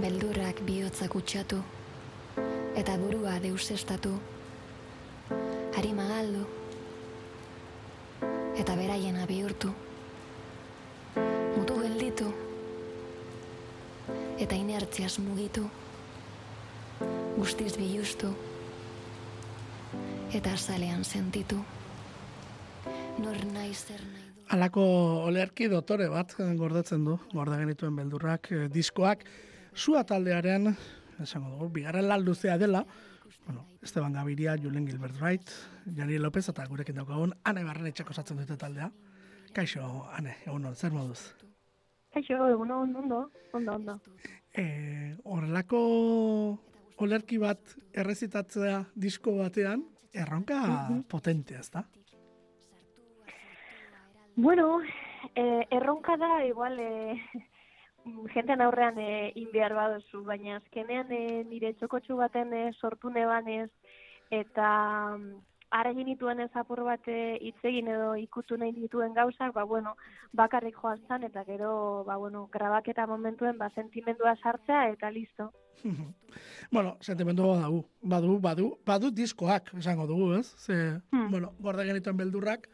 beldurrak bihotzak utxatu, eta burua deusestatu, harima galdu, eta beraien bihurtu, mutu gelditu, eta inertziaz mugitu, guztiz bilustu, eta azalean sentitu, nor nahi zer nahi. Alako olerki dotore bat gordetzen du, gorda genituen beldurrak, eh, diskoak, zua taldearen, esango dugu, bigarren lan luzea dela, bueno, Esteban Gaviria, Julen Gilbert Wright, Jani López eta gurekin daukagun, Ane Barren etxako satzen dute taldea. Kaixo, Ane, egun hon, zer moduz? Kaixo, egun hon, ondo, ondo, ondo. E, horrelako olerki bat errezitatzea disko batean, erronka potentea, ez da? Bueno, eh, erronka da, igual, eh, jentean aurrean eh, inbiar baduzu, baina azkenean eh, nire txokotxu baten eh, sortu nebanez, eta mm, ara egin nituen ez apur bat hitz egin edo ikutu nahi dituen gauzak, ba, bueno, bakarrik joan zan, eta gero, ba, bueno, grabaketa momentuen, ba, sentimendua sartzea, eta listo. bueno, sentimendu badu, badu, badu, badu diskoak, esango dugu, ez? Ze, Hmm. bueno, gorda genituen beldurrak,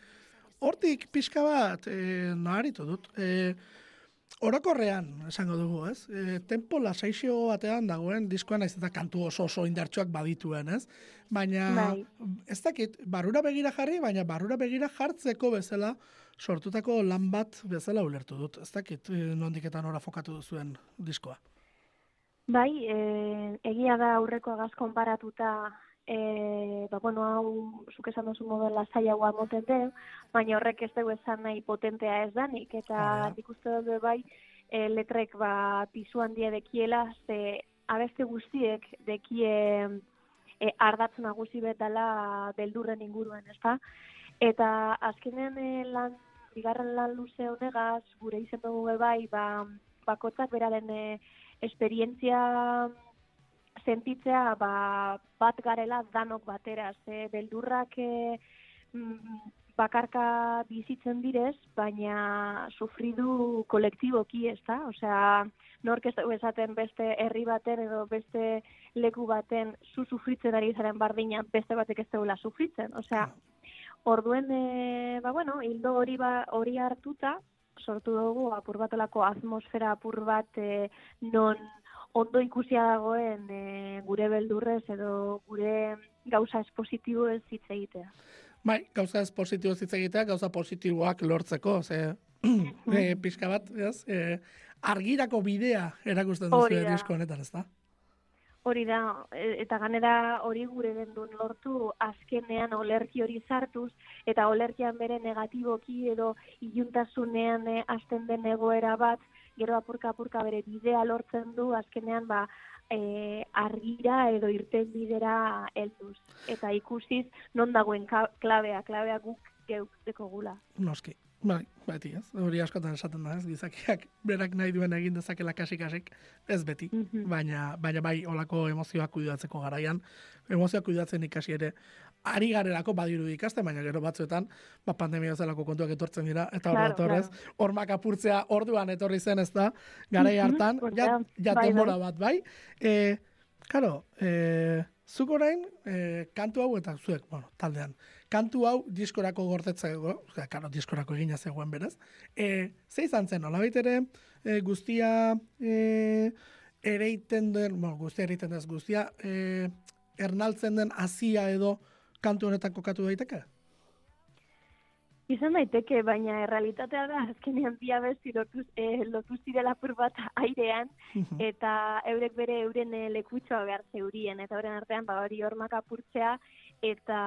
hortik pixka bat, e, naharitu dut, e, orokorrean, esango dugu, ez? E, tempo lasaixio batean dagoen diskoan naiz eta kantu oso oso indartsuak badituen, ez? Baina, Bai. ez dakit, barrura begira jarri, baina barrura begira jartzeko bezala sortutako lan bat bezala ulertu dut. Ez dakit, e, nondiketan ora fokatu duzuen diskoa. Bai, e, egia da aurreko agaz konparatuta, e, ba, bueno, hau, zuk esan duzu modu lasaiagoa moten den, baina horrek ez dugu esan nahi potentea ez danik, eta Hori da. nik uste dut bai, e, letrek ba, pisu handia dekiela, ze abeste guztiek dekie e, ardatz nagusi betala beldurren inguruen, ezta? Eta azkenean e, lan, bigarren lan luze honegaz, gure izen dugu bai, ba, bakotzak beraren e, esperientzia sentitzea ba, bat garela danok batera, ze beldurrak e, mm, bakarka bizitzen direz, baina sufridu kolektiboki, ez da? Osea, nork ez esaten beste herri baten edo beste leku baten zu sufritzen ari zaren bardina beste batek ez dugula sufritzen. Osea, orduen, e, ba bueno, hildo hori ba, hori hartuta, sortu dugu apur batelako atmosfera apur bat e, non ondo ikusia dagoen e, gure beldurrez edo gure gauza espositibo ez hitz egitea. Bai, gauza ez positibo hitz egitea, gauza positiboak lortzeko, ze e, pixka bat, ez? E, argirako bidea erakusten duzu da. disko honetan, ez da? Hori da, e- eta ganera hori gure gendun lortu azkenean olerki hori sartuz, eta olerkian bere negatiboki edo iluntasunean e, hasten den egoera bat, gero apurka-apurka bere bidea lortzen du, azkenean ba, e, argira edo irten bidera helduz. Eta ikusiz non dagoen klabea, klabea guk geuk dekogula. Noski. Bai, beti, ez? Hori askotan esaten da, ez? Gizakiak berak nahi duen egin dezakela kasik-kasik, ez beti. Mhm. Baina, baina bai, olako emozioak kuidatzeko garaian, emozioak kuidatzen ikasi ere, ari garelako badiru ikasten, baina gero batzuetan, ba, pandemia zelako kontuak etortzen dira, eta hor Claro, datorrez, hormak apurtzea orduan etorri zen, ez da, garai hartan, hori ja, da. ja Bai, bai. bat, bai? E, karo, e, zuk orain, e, kantu hau eta zuek, bueno, taldean, kantu hau diskorako gortetzeko, osea, karo, diskorako egina zegoen berez, e, ze izan zen, nolabait ere, e, guztia e, ereiten den, bueno, guztia ereiten dez, guztia e, ernaltzen den hasia edo kantu honetan kokatu daiteke? Izan daiteke, baina errealitatea da, azkenean bi abesti lotu, eh, lotu zirela bat airean, eta eurek bere euren eh, lekutxoa behar zeurien, eta horren artean ba, hori hormak apurtzea, eta,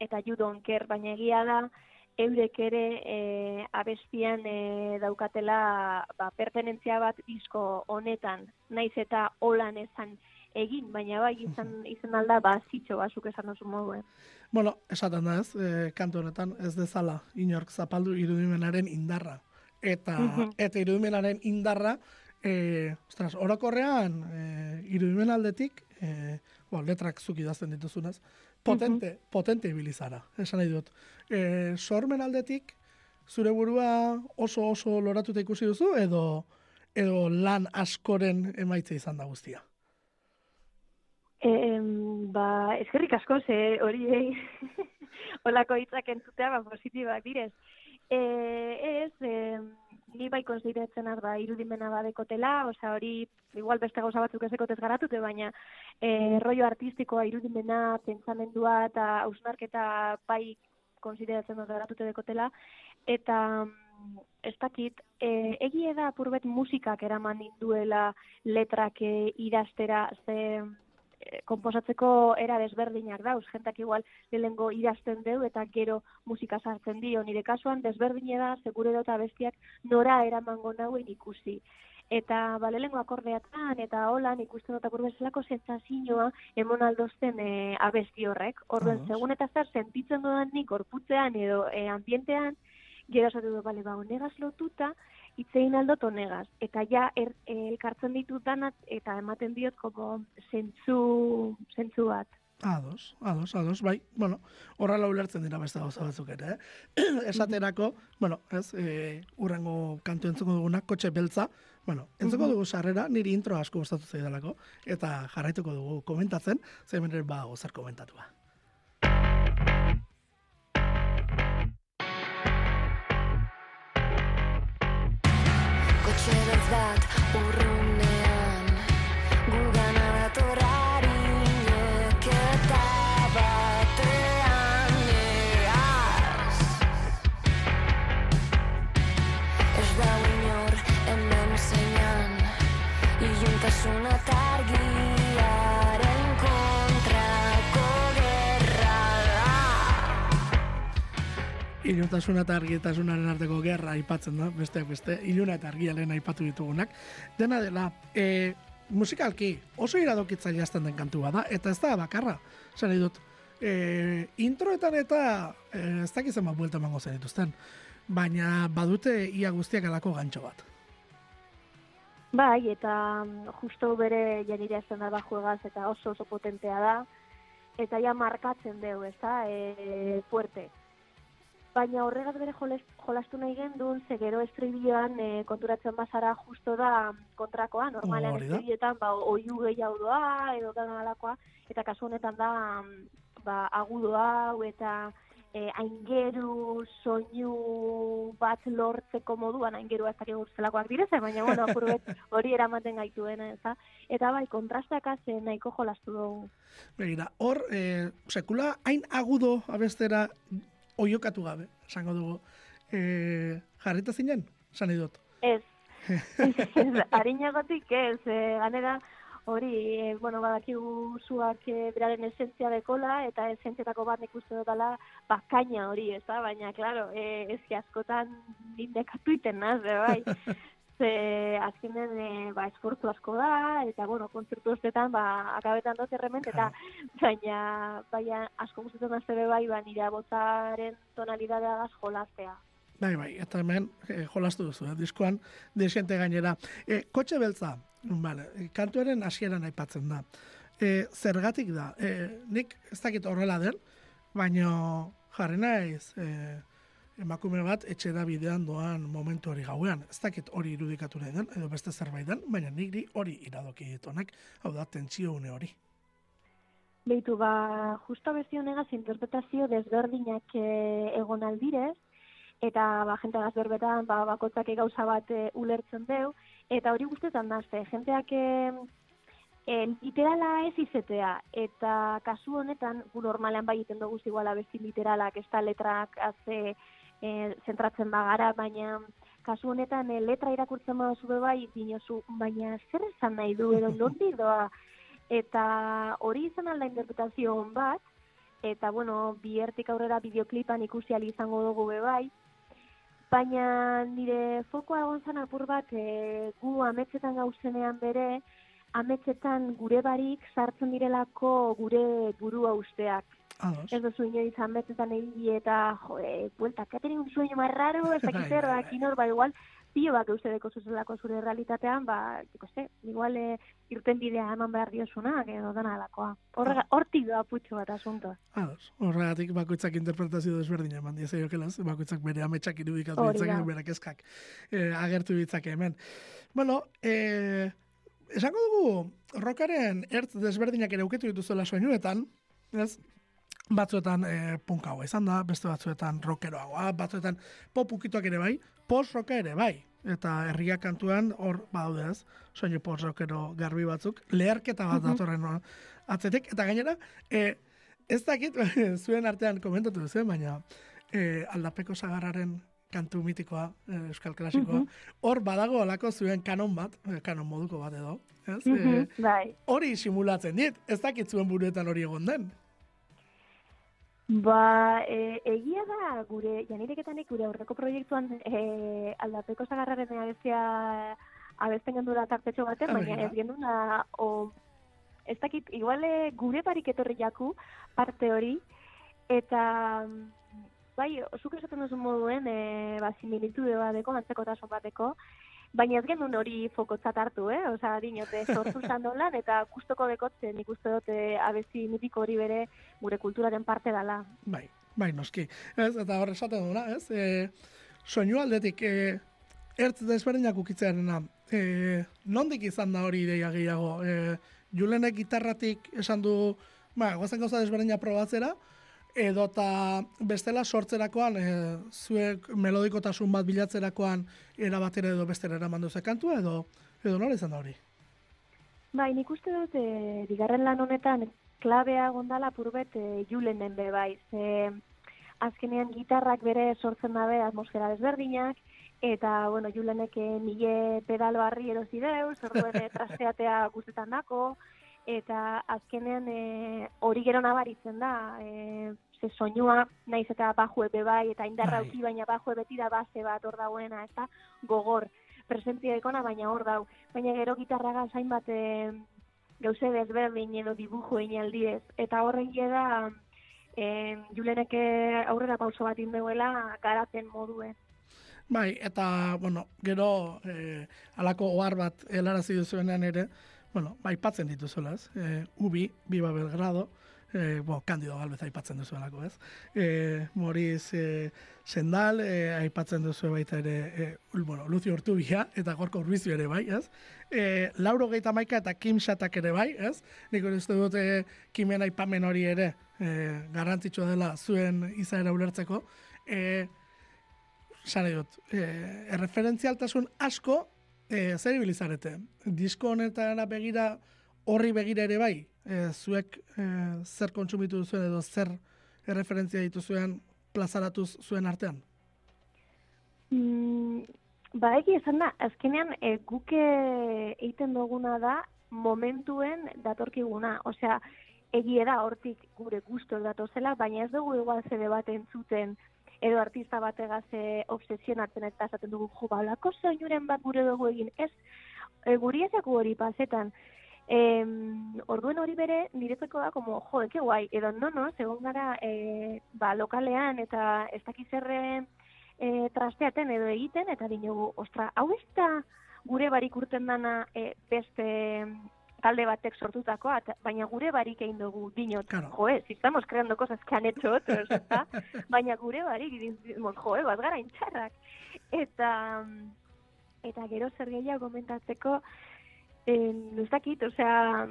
eta judonker, baina egia da, eurek ere e, abestian e, daukatela ba, pertenentzia bat disko honetan, naiz eta holan esan egin, baina bai izan, izan alda ba, zitxo basuk esan duzu moduen. Bueno, esaten da ez, e, kantu honetan ez dezala inork zapaldu irudimenaren indarra. Eta, Mhm. eta irudimenaren indarra, e, ostras, orokorrean, e, irudimen aldetik, e, bo, letrak zuk idazten dituzunez, potente, potente ibilizara, esan nahi dut. E, sormen aldetik, zure burua oso oso loratuta ikusi duzu, edo edo lan askoren emaitza izan da guztia? E, ba, eskerrik asko, ze hori eh, olako hitzak entzutea, ba, positibak direz. E, ez, e, ni bai konsideratzen ar ba, irudimena badekotela, osea hori igual beste gauza batzuk ezekotez garatute, baina e, rollo artistikoa, irudimena, pentsamendua eta hausnarketa bai konsideratzen dut garatute dekotela, eta ez dakit, e, egie da apurbet musikak eraman ninduela letrak e, idaztera, ze komposatzeko era desberdinak dauz, jentak igual lehengo idazten deu eta gero musika sartzen dio, nire kasuan desberdine da, segure dut bestiak nora eramango nauen ikusi. Eta ba, lehengo akordeatan eta holan ikusten dut apur bezalako sentsazioa emon aldozten e, abesti horrek. Orduen, Ados. segun eta zer sentitzen dudan nik gorputzean edo e, ambientean, gero esatu du, bale, ba, onegaz lotuta, itzein aldot onegaz. Eta ja, er, elkartzen ditut danat, eta ematen diot, como, zentzu, zentzu bat. Ados, ados, ados, bai, bueno, horrela ulertzen dira beste gauza batzuk ere, eh? Esaterako, bueno, ez, e, urrengo kantu entzuko duguna, kotxe beltza, bueno, entzuko dugu sarrera, niri intro asko gustatu zaidalako, eta jarraituko dugu komentatzen, zemen ere ba, zer komentatua. Kotxe beltz bat urrunean Gugana dator harinek eta batean eaz Ez da inor hemen zeinan Iluntasuna eta Iluntasuna eta argitasunaren arteko gerra aipatzen da, besteak beste, iluna eta argialen aipatu ditugunak. Dena dela, e, musikalki oso iradokitzaile hasten den kantua da, eta ez da bakarra. Nahi dut, e, introetan eta e, ez dakiz ema buelta emango zen dituzten, baina badute ia guztiak alako gantxo bat. Bai, eta mm, justo bere janire zen da juegaz eta oso oso potentea da. Eta ja markatzen deu, ez da, e, fuerte. Baina horregaz bere jolastu nahi gendun, ze gero estribilloan e, konturatzen bazara justo da kontrakoa, normalean estribilloetan ba, oiu gehiago doa, edo da alakoa, eta kasu honetan da ba, agudo hau, eta e, aingeru, soinu bat lortzeko moduan, aingeru ez dakik zelakoak direze, baina bueno, apurbet hori eramaten gaituena, ez da? Eta bai, kontrasteak haze nahiko jolastu dugu. Begira, hor, e, sekula hain agudo abestera oiokatu gabe, esango dugu. E, jarrita zinen, nahi dut. Ez, harinagotik ez, e, ganera hori, e, bueno, badakigu zuak e, beraren esentzia dekola, eta esentziatako bat nik uste dutala bakaina hori, ez da? Baina, klaro, e, ez askotan nindekatu iten naz, bai. Ze azkenen e, ba, esfortzu asko da, eta, bueno, kontzertu ostetan, ba, akabetan dut errement, eta baina, baina asko gustatzen da zebe bai, ba, nire botaren tonalidadea da jolaztea. Bai, bai, eta hemen e, jolastu duzu, eh, diskoan desente gainera. E, kotxe beltza, vale, e, kantuaren hasieran aipatzen da. E, zergatik da, e, nik ez dakit horrela den, baina jarri naiz e, emakume bat etxera bidean doan momentu hori gauean. Ez dakit hori irudikatu nahi den, edo beste zerbait den, baina niri hori iradoki ditonak, hau da, tentsio une hori. Beitu, ba, justo abesti honegaz interpretazio desberdinak e, egon aldirez, eta ba, jente berbetan ba, bakotzak gauza bat e, ulertzen deu, eta hori guztetan da, ze, jenteak e, e, literala ez izetea, eta kasu honetan, gu normalean bai egiten dugu igual abesti literalak, ez da letrak azte zentratzen bagara, baina kasu honetan e, letra irakurtzen baduzu be bai, dinozu, baina zer esan nahi du, edo nondik doa, eta hori izan alda interpretazio on bat, eta bueno, biertik aurrera bideoklipan ikusi izango dugu be bai, baina nire fokoa egon zen apur bat e, gu ametsetan gauzenean bere, ametsetan gure barik sartzen direlako gure burua usteak. Ez duzu inoiz ametsetan egin eta, jo, e, buelta, que ha tenido un sueño más raro, ez Bai, dakit zer, bai. kinor, ba, igual, pilo bak euste deko zuzelako zure realitatean, ba, joko ze, igual e, irten bidea eman behar diosunak, edo dena alakoa. Horrega, hortik doa putxo bat asuntoa. Ados, horregatik bakoitzak interpretazio desberdina eman diezaiok bakoitzak bere ametsak irudikatu da. bere kezkak eh, agertu ditzake hemen. Bueno, eh, esango dugu, rokaren ertz desberdinak ere uketu dituzuela soinuetan, ez? Batzuetan e, punkagoa izan da, beste batzuetan rockeroagoa, batzuetan pop ukituak ere bai, post-rocka ere bai. Eta herria kantuan hor badaude ez, soinu post-rockero garbi batzuk, leherketa bat datorren no, atzetik. Eta gainera, e, ez dakit zuen artean komentatu duzu, baina e, aldapeko sagarraren kantu mitikoa, euskal klasikoa, hor badago alako zuen kanon bat, kanon moduko bat edo, ez? Mhm, E, bai. hori simulatzen dit, ez dakit zuen buruetan hori egon den. Ba, e, egia da, gure, janireketanik gure aurreko proiektuan e, aldapeko zagarraren abestia abesten gendu da tartetxo baten, baina ez gendu o, ez dakit, igual e, gure barik etorri jaku parte hori, eta bai, zuk esaten duzu moduen, e, ba, similitude bateko, antzekotasun bateko, baina ez genuen hori fokotzat hartu, eh? Osa, dinote, sortu sandolan, eta gustoko dekotzen, nik uste dut e, abesti mitiko hori bere gure kulturaren parte dala. Bai, bai, noski. Ez, eta hor esaten duna, ez? E, soinu aldetik, e, ertz desberdinak ukitzearena, e, nondik izan da hori ideia gehiago? E, Julenek gitarratik esan du, ba, gozen gauza desberdina probatzera, edo eta bestela sortzerakoan, e, zuek melodikotasun bat bilatzerakoan era batera edo bestera eraman duze kantua, edo, edo nola izan da hori? Bai, nik uste dut, e, bigarren lan honetan, klabea gondala purbet e, julenen be bai. Ze, azkenean gitarrak bere sortzen dabe atmosfera desberdinak, eta, bueno, julenek e, mile pedalo harri erosi deuz, orduen e, trasteatea guztetan dako, eta azkenean e, hori gero nabaritzen da, e, ze soinua, naiz eta bajue bai, eta indarra Bai. uki, baina bajue beti da base bat hor dagoena, ez da, gogor, presentzia ekona, baina hor dau. Baina gero gitarraga zainbat e, gauze desberdin edo dibujo inaldiez. Eta horren da, e, eh, aurrera pauso bat indeuela garapen moduen. Bai, eta, bueno, gero, eh, alako ohar bat helarazi duzuenean ere, bueno, bai, aipatzen dituzuela, ez? Eh, Ubi, Biba Belgrado, eh, bo, Candido Galvez aipatzen duzuelako, ez? Eh, Moriz eh, Sendal, eh, aipatzen duzu baita ere, ul- bueno, Lucio Urtubia, eta Gorko Urbizio ere bai, ez? Eh, Lauro Geita Maika eta Kim Shatak ere bai, ez? Nik uste dut eh, Kimen aipamen hori ere eh, garrantzitsua dela zuen izaera ulertzeko. Eh, Sare dut, eh, erreferentzialtasun asko eh, zer ibilizarete. Disko honetara begira, horri begira ere bai, eh, zuek eh, zer kontsumitu duzuen edo zer erreferentzia dituzuen plazaratuz zuen artean. Mm, ba, egi esan da, azkenean e, eh, egiten duguna da momentuen datorkiguna. Osea, egie da hortik gure gusto datozela, baina ez dugu igual zede bat entzuten edo artista bategaz e, obsesionatzen eta esaten dugu jo, ba, holako soinuren bat gure dugu egin. Ez, e, guri ezaku hori pasetan. Em, orduen hori bere niretzeko da como, jo, eke guai, edo no, no, segon gara e, ba, lokalean eta ez dakiz erre e, trasteaten edo egiten, eta dinogu, ostra, hau ez da gure barik urten dana e, beste talde batek sortutakoa, baina gure barik egin dugu dinot, Claro. joe, si estamos creando cosas que han hecho otros, eta, baina gure barik decimos, joe, bat gara intxarrak. Eta, eta gero zer gehiago komentatzeko, en, ez dakit, osea,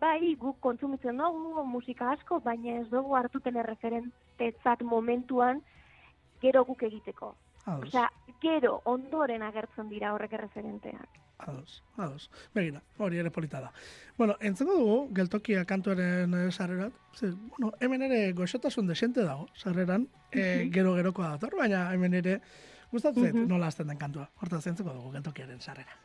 bai, guk kontsumitzen dugu musika asko, baina ez dugu hartuten erreferentetzat momentuan gero guk egiteko. Ados, Osea, gero ondoren agertzen dira horrek erreferenteak. ados, ados. Begira, hori ere polita da. Bueno, entzengo dugu, geltokia kantuaren eh, sarrerat. Ze, bueno, hemen ere goxotasun desente dago, sarreran, eh, gero-gerokoa dator, baina hemen ere gustatzen zait Mhm. nola azten den kantua. Hortaz, entzengo dugu geltokiaren sarrera.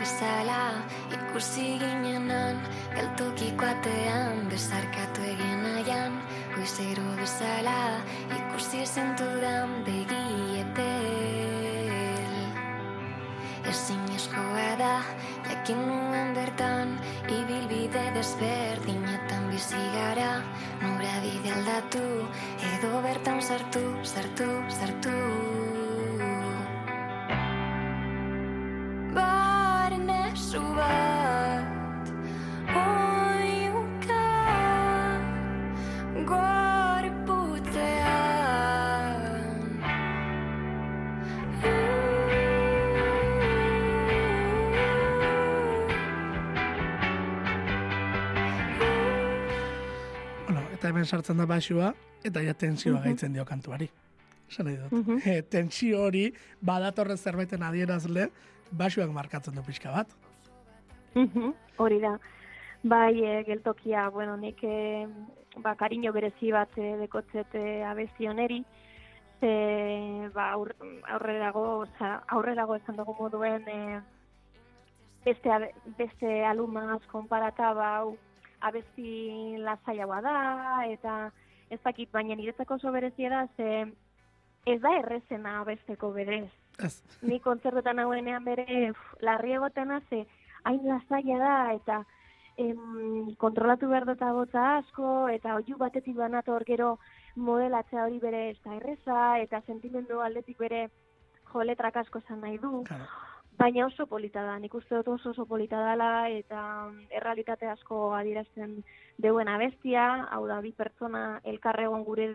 Bezala ikusi ginenan Geltokiko atean bezarkatu egin nahian. Goizero bezala ikusi zentudan begiepel Ezin eskoa da jakin nuen bertan Ibilbide desberdinetan bizi gara. Nora bide aldatu edo bertan sartu, sartu, sartu hemen sartzen da basua, eta ja tensioa gaitzen dio kantuari. Esan nahi dut. E, tensio hori, badatorren zerbaiten adierazle, basuak markatzen du pixka bat. Mhm, Hori da. Bai, e, geltokia, bueno, nik e, ba, kariño berezi bat e, dekotzet e, abesti oneri, ze ba, aur, aurrerago, oza, aurrerago esan dugu moduen e, beste, beste alumaz konparata, ba, hau, abesti lasaiagoa da, eta ez dakit, baina niretzako oso berezia da, ze ez da errezena abesteko berez Ez. ni kontzertetan hauenean bere larri egotena ze hain lasaia da eta em, kontrolatu behar dut botza asko eta oiu batetik banator gero modelatzea hori bere ez da erreza eta sentimendu aldetik bere jo letrak asko esan nahi du Claro. Baina oso polita da, nik uste dut oso oso polita dela eta mm, errealitate asko adierazten deuen abestia, hau da bi pertsona elkarregon gure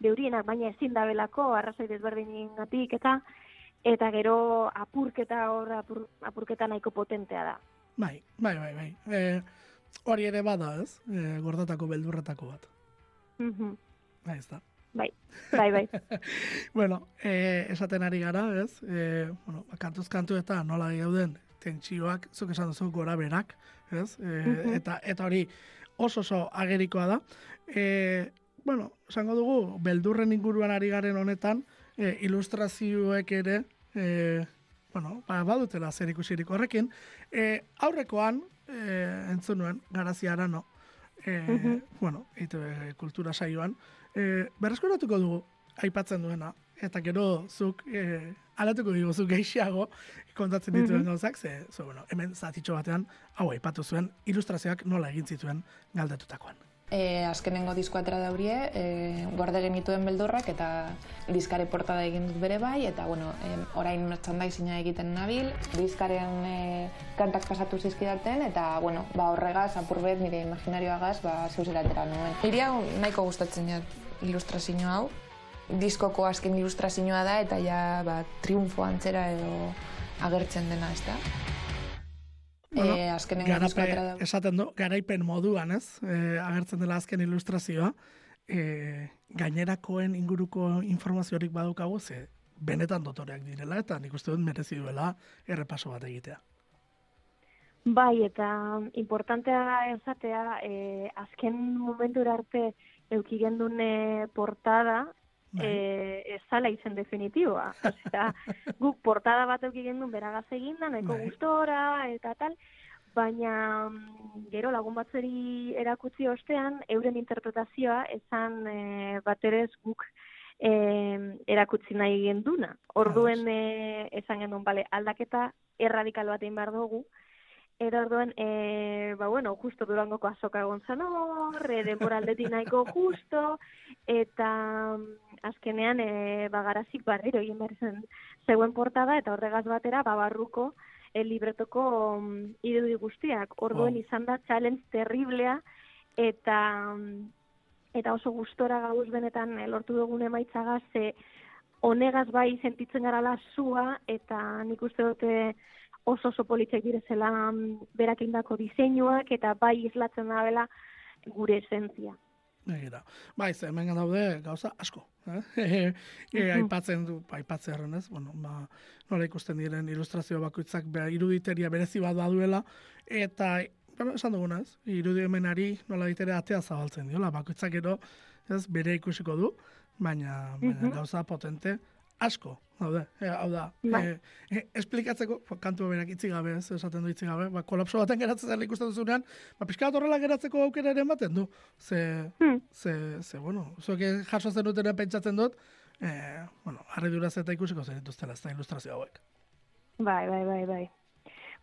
deurienak, baina ezin da belako, arrazoi desberdinengatik eta eta gero apurketa hor apur, apurketa nahiko potentea da. Bai, bai, bai, bai. E, hori ere bada, ez? E, gordatako beldurretako bat. Mhm. Bai, ez da. Bai, bai, bai. bueno, e, esaten ari gara, ez? E, bueno, ba, kantuz kantu eta nola gauden tentsioak, zuk esan duzu gora berak, ez? E, eta, eta hori oso oso agerikoa da. E, bueno, esango dugu, beldurren inguruan ari garen honetan, e, ilustrazioek ere, e, bueno, ba, badutela zer ikusirik horrekin. E, aurrekoan, e, entzun nuen, garazi arano, e, bueno, EITB kultura saioan, e, berreskuratuko dugu, aipatzen duena, eta gero zuk e, alatuko dugu zuk gehiago kontatzen dituen Mhm. gauzak, ze, zo, bueno, hemen zatitxo batean, hau aipatu zuen, ilustrazioak nola egin zituen galdetutakoan. E, azkenengo disko atera daurie, e, gorde genituen beldurrak eta diskare portada egin dut bere bai, eta bueno, e, orain merchandising egiten nabil, diskaren e, kantak pasatu zizkidaten, eta bueno, ba horregaz, apurbet, nire imaginarioagaz, ba zeuzera atera nuen. Niri hau nahiko gustatzen jat ilustrazio hau, diskoko azken ilustrazioa da, eta ja ba, triunfo antzera edo agertzen dena, ez da? Bueno, e, azkenengo disko Garape, esaten du, garaipen moduan, ez? E, agertzen dela azken ilustrazioa, e, gainerakoen inguruko informaziorik badukagu, ze benetan dotoreak direla, eta nik uste dut merezi duela errepaso bat egitea. Bai, eta importantea esatea, e, azken momentura arte eukigendun e, portada, Bai. e, ez zala izen definitiboa. Osea, guk portada bat eukigendun beragaz eginda, nahiko Bai. gustora eta tal, baina mm, gero lagun batzeri erakutzi ostean, euren interpretazioa esan e, baterez guk e, erakutsi nahi genduna. Orduen e, esan gendun, bale, aldaketa erradikal bat egin behar dugu, Eta orduan, e, ba, bueno, justo durangoko azoka egon zen hor, e, denboraldetik nahiko justo, eta mm, azkenean, e, ba, garazik barriro egin behar zen zeuen portada, eta horregaz batera, ba, barruko, e, libretoko mm, irudi guztiak. Orduen Wow. izan da challenge terriblea, eta mm, eta oso gustora gauz benetan lortu dugun emaitzagaz, ze honegaz bai sentitzen garala zua, eta nik uste dute oso oso politzek direzela mm, berak indako diseinuak, eta bai islatzen dabela gure esentzia. Egira. Bai, ze hemen daude gauza asko. Eh? e, Mhm. aipatzen du, aipatzen ez? Bueno, ba, nola ikusten diren ilustrazio bakoitzak be, iruditeria berezi bat baduela, eta bueno, esan duguna, ez? Irudimenari nola ditere atea zabaltzen diola, bakoitzak ero, ez, bere ikusiko du, baina, baina gauza potente asko, daude, e, hau da, Bai. e, e, esplikatzeko, ba, kantu berak itzi gabe, ez, esaten du itzi gabe, ba, kolapso baten geratzen dela ikusten duzunean, ba, pixka horrela geratzeko aukera ere ematen du, ze, Hmm. ze, ze bueno, zuek jaso zen dutena pentsatzen dut, eh, bueno, harriduraz eta ikusiko zen dituztela, ez da ilustrazio hauek. Bai, bai, bai, bai.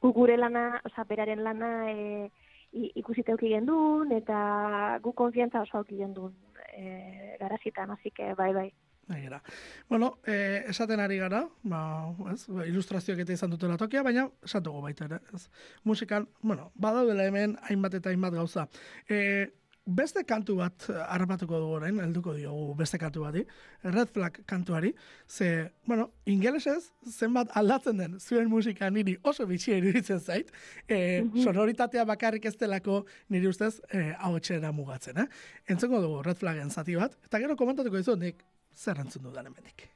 Gu gure lana, oza, beraren lana e, i- ikusita euki gendun, eta gu konfiantza oso auki gendun e, garazitan, así que bai, bai. Nagira. Bueno, eh, esaten ari gara, ba, ez, ba, ilustrazioak eta izan dutela tokia, baina esatuko baita ere, ez. Musikan, bueno, badaudela hemen hainbat eta hainbat gauza. Eh, beste kantu bat harrapatuko dugu orain, helduko diogu beste kantu bati, Red Flag kantuari, ze, bueno, ingelesez, zenbat aldatzen den zuen musika niri oso bitxia iruditzen zait, e, sonoritatea bakarrik ez delako niri ustez e, hau mugatzen, eh? Entzengo dugu Red Flagen zati bat, eta gero komentatuko dizu, nik zer entzun dudan hemenik.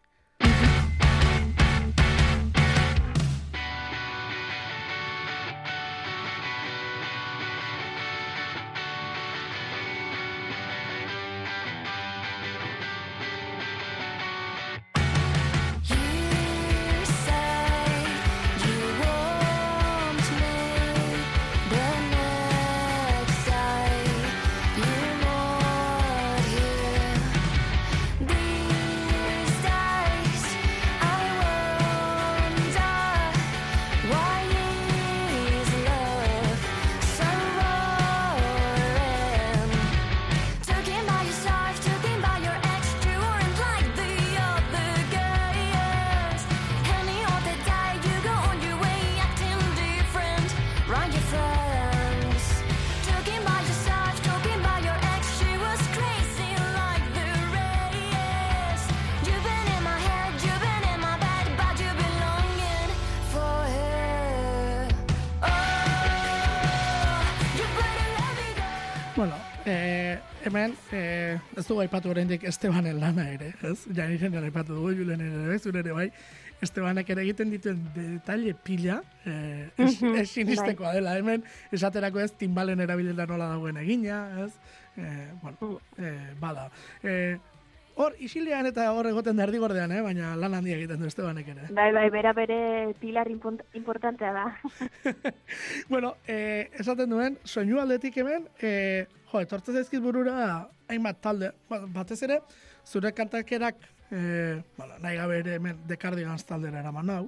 Hemen, eh, ez dugu aipatu oraindik Estebanen lana ere, ez? Janiren ere aipatu dugu, Julen ere? Zure ere bai. Estebanek ere egiten dituen detalle pila, eh, es, Mhm, es sinistekoa dela, hemen, esaterako ez, timbalen erabilera nola dagoen egina, ez? Eh, bueno, eh, bada. Eh, hor, isilean eta hor egoten da erdigordean, eh? baina lan handia egiten du Estebanek ere. Bai, bai, bera bere pilar importantea da. bueno, eh, esaten duen, soinu aldetik hemen, eh, jo, etortzen zaizkit burura hainbat talde, ba- batez ere, zure kantakerak, eh, bueno, nahi gabe ere hemen The Cardigans taldera eraman nau,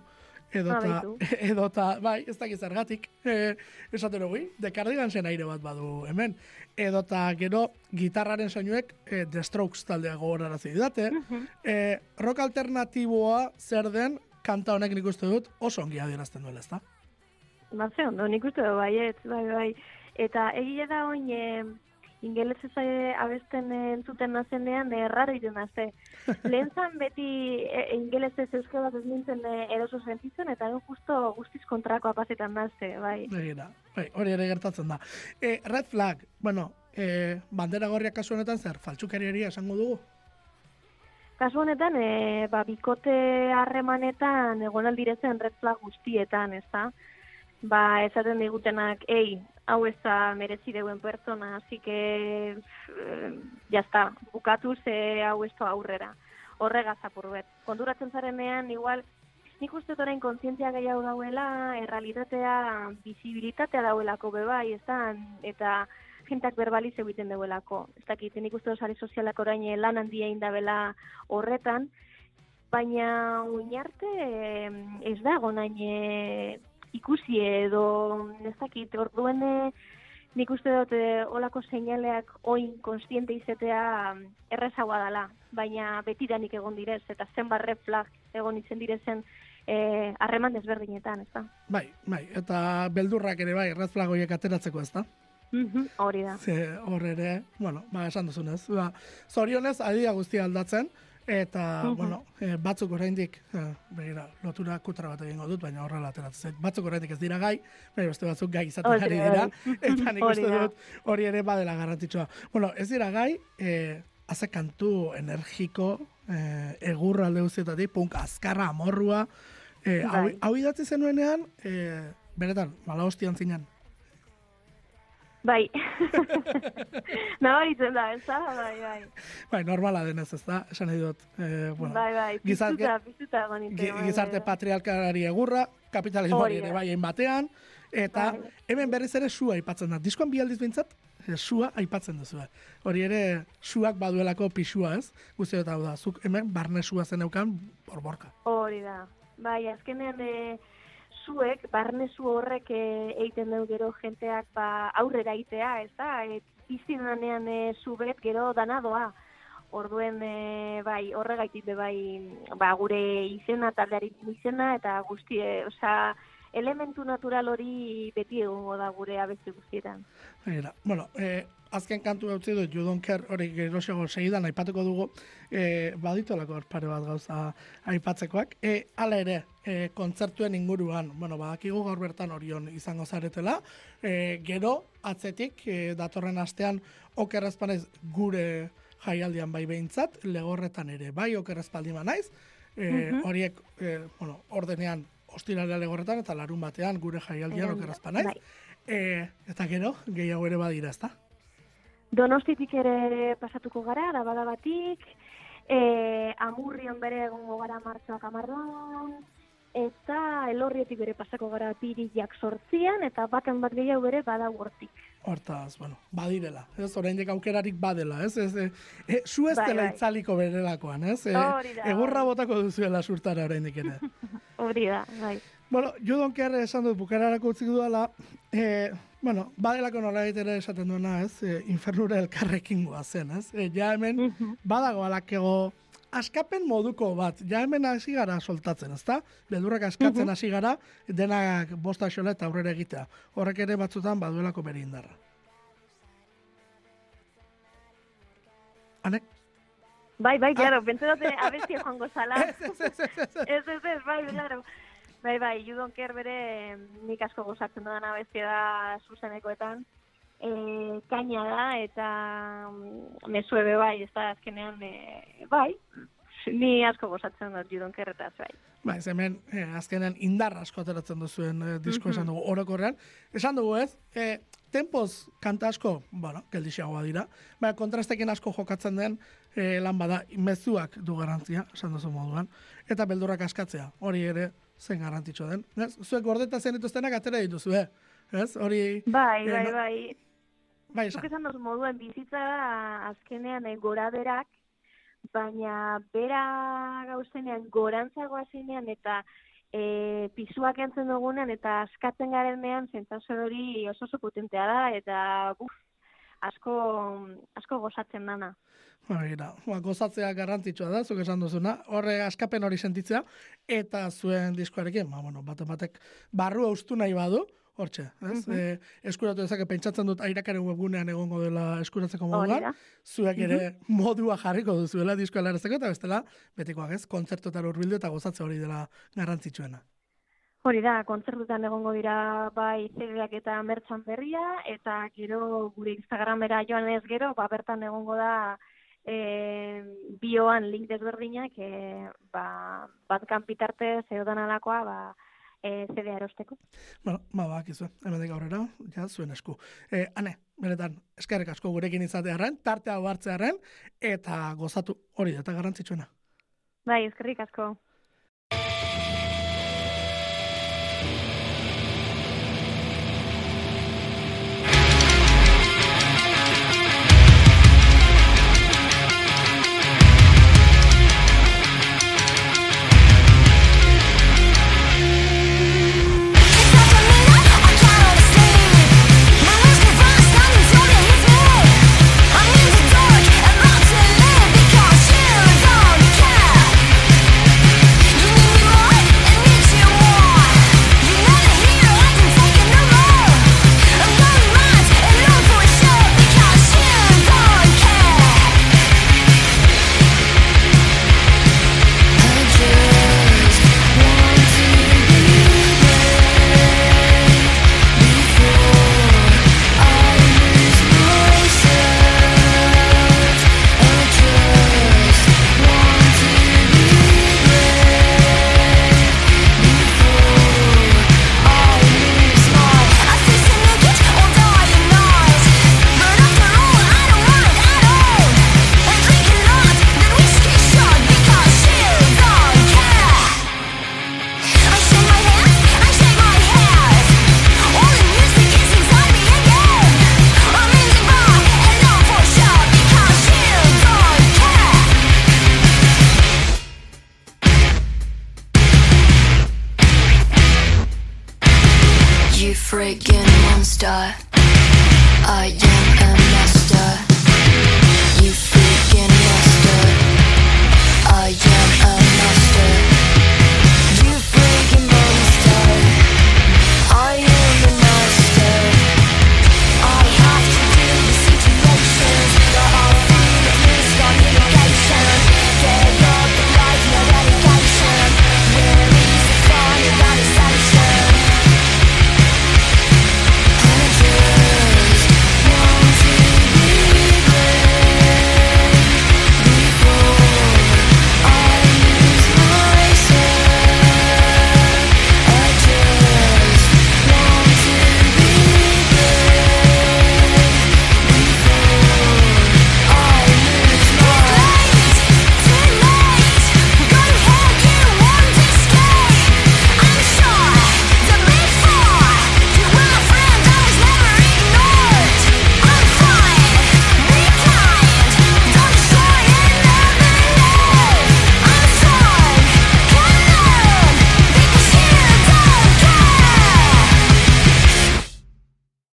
edota, edota, bai, ez dakiz zergatik, eh, esaten dugu, The Cardigansen aire bat badu hemen, edota gero gitarraren soinuek eh, The Strokes taldea gogorarazi didate, eh, rock alternatiboa zer den, kanta honek nik uste dut oso ongi adierazten duela, ezta? Ba, ze ondo, nik uste dut, baiet, bai, bai. Eta egia da oin, e, ingelesez eh, abesten eh, entzuten nazenean, e, raro iten nazte. Lehen zan beti e, ingelesez euskaraz ez nintzen e, eroso sentitzen, eta egin justo guztiz kontrakoa pasetan nazte, bai. Begira, bai, hori ere gertatzen da. E, red flag, bueno, e, bandera gorriak kasu honetan zer, faltsukerieria esango dugu? Kasu honetan, e, ba, bikote harremanetan egon aldirezen red flag guztietan, ez da? Ba, esaten digutenak, ei, hau ez da merezi deuen pertsona, así que, eh, jazta, bukatu ze hau ez aurrera. Horregaz apurbet. Konturatzen zarenean, igual, nik uste dut orain kontzientzia gehiago dauela, errealitatea, bizibilitatea dauelako bebai, ez da? Eta jentak berbaliz egiten dauelako. Ez dakit, nik uste dut sare sozialak orain lan handia indabela horretan, baina oin arte eh, ez dago nain eh, ikusi edo ez dakit, orduen eh, nik uste dut eh, olako seinaleak oin konstiente izetea mm, errezagoa dela, baina betidanik egon direz, eta zenbat red flag egon itzen direzen eh, harreman desberdinetan, ez da? Bai, bai, eta beldurrak ere bai, red flag horiek ateratzeko ez da? Hori da. Ze hor ere, bueno, ba, esan duzunez. Ba, zorionez, adia guztia aldatzen, eta, Mhm. bueno, e, batzuk oraindik, e, begira, lotura kutra bat egingo dut, baina horrela ateratzen zait. Batzuk oraindik ez dira gai, baina beste batzuk gai izaten ari dira, eta nik uste dut hori ere badela garrantzitsua. Bueno, ez dira gai, e, haze kantu energiko, e, egurra alde guztietatik, punk azkarra, amorrua, e, hau, Bai. hau idatzi zenuenean, e, benetan, mala hostian zinen. Bai. Nabaritzen da, ez da? Bai, bai. Bai, normala denez, ez da? Esan nahi dut. Eh, bueno, bai, bai. gizarte- Piztuta, piztuta egon nintzen, gi- bai, gizarte bai, bai. patriarkalari egurra, kapitalismoari ere bai batean, eta Bai. hemen berriz ere sua aipatzen da. Diskoan bi aldiz bintzat, eh, sua aipatzen duzu. Hori ere suak baduelako pixua, ez? Guzti dut hau da, zuk hemen barne sua zeneukan borborka. Hori da. Bai, azkenean e, zuek, barnezu horrek e, egiten du gero jenteak ba, aurrera itea, ez da? E, Bizinanean e, zubet gero danadoa. Orduen, e, bai, horregaitik be bai, ba, gure izena, taldeari izena, eta guzti, e, osea, elementu natural hori beti egongo da gure abesti guztietan. Begira, bueno, eh, azken kantu gautzi dut, You Don't Care hori geroxego segidan aipatuko dugu, eh, baditolako hor pare bat gauza aipatzekoak. Eh, hala ere, eh, kontzertuen inguruan, bueno, badakigu gaur bertan orion izango zaretela, eh, gero atzetik eh, datorren astean okerrazpanez gure jaialdian bai behintzat, legorretan ere bai okerrazpaldi naiz, eh, horiek, eh, bueno, ordenean ostiralea legorretan eta larun batean gure jaialdian Bai. okerrazpanaiz. Eh, eta gero, gehiago ere badira, ezta? Donostitik ere pasatuko gara, arabagatik, e, amurrion bere egongo gara martxoak amarran, eta elorrietik bere pasako gara pirilak sortzian, eta baten bat gehiago bere bada hortik. Hortaz, bueno, badirela, ez, oraindik aukerarik badela, ez, ez, e, e, zu ez Bai, dela bai. itzaliko berelakoan, ez, e, egurra botako duzuela surtara oraindik ere. Hori da, bai. bueno, judon kerre esan dut bukararako utzik duela, e, bueno, badelako nola ere esaten duena, ez, e, infernura elkarrekin goazen, ez, e, ja hemen badago alakego askapen moduko bat, ja hemen hasi gara soltatzen, ezta? Beldurrak askatzen hasi gara, denak bosta xola eta aurrera egitea. Horrek ere batzutan baduelako bere indarra. Ane? Bai, Ah. bai, claro, pentsa dute abestia joango zala. Ez, ez, ez, bai, claro. Bai, bai, Judonker bere nik asko gozatzen dudan abestia da zuzenekoetan. E, kaina da eta mm, mezue be bai, ez da azkenean, e, bai, ni asko gozatzen dut Judonker eta bai. Ba, ez hemen, eh, azkenean indar asko ateratzen duzuen eh, disko esan dugu orokorrean. Esan dugu ez, eh, tempoz kanta asko, bueno, geldixagoa dira, baina kontrastekin asko jokatzen den eh, lan bada, mezuak du garantzia, esan duzu moduan, eta beldurrak askatzea, hori ere zen garrantzitsua den. Ez? Zuek gordeta zen dituztenak atera dituzue, ez? Hori, Bai, Eh, bai, bai. Bai Zuk esan. esan duzu moduen bizitza da azkenean eh, gora berak, baina bera gauzenean gorantzagoa zenean eta e, pisuak entzen dugunean eta askatzen garenean zentzazio hori oso oso potentea da eta buf, asko, asko gozatzen dana. Begira, ba, gozatzea garrantzitsua da, zuk esan duzuna, horre askapen hori sentitzea, eta zuen diskoarekin, ba, bueno, bate batek barrua ustu nahi badu, hortxe, ez? e, eskuratu dezake pentsatzen dut airakaren webgunean egongo dela eskuratzeko moduan, zuek ere modua jarriko duzuela diskoa larazteko, eta bestela, betikoak ez, kontzertotara urbildu eta gozatze hori dela garrantzitsuena. Hori da, kontzertutan egongo dira bai CD-ak eta mertxan berria, eta gero gure Instagramera joan ez gero, ba, bertan egongo da e, bioan link desberdinak, e, ba, bat bitartez edo alakoa, ba, e, CD erosteko. Bueno, ba, bakizue, hemendik aurrera, ja, zuen esku. E, ane, benetan, eskerrik asko gurekin izatearen, tartea hartzearen, eta gozatu hori eta garrantzitsuena. Bai, eskerrik asko.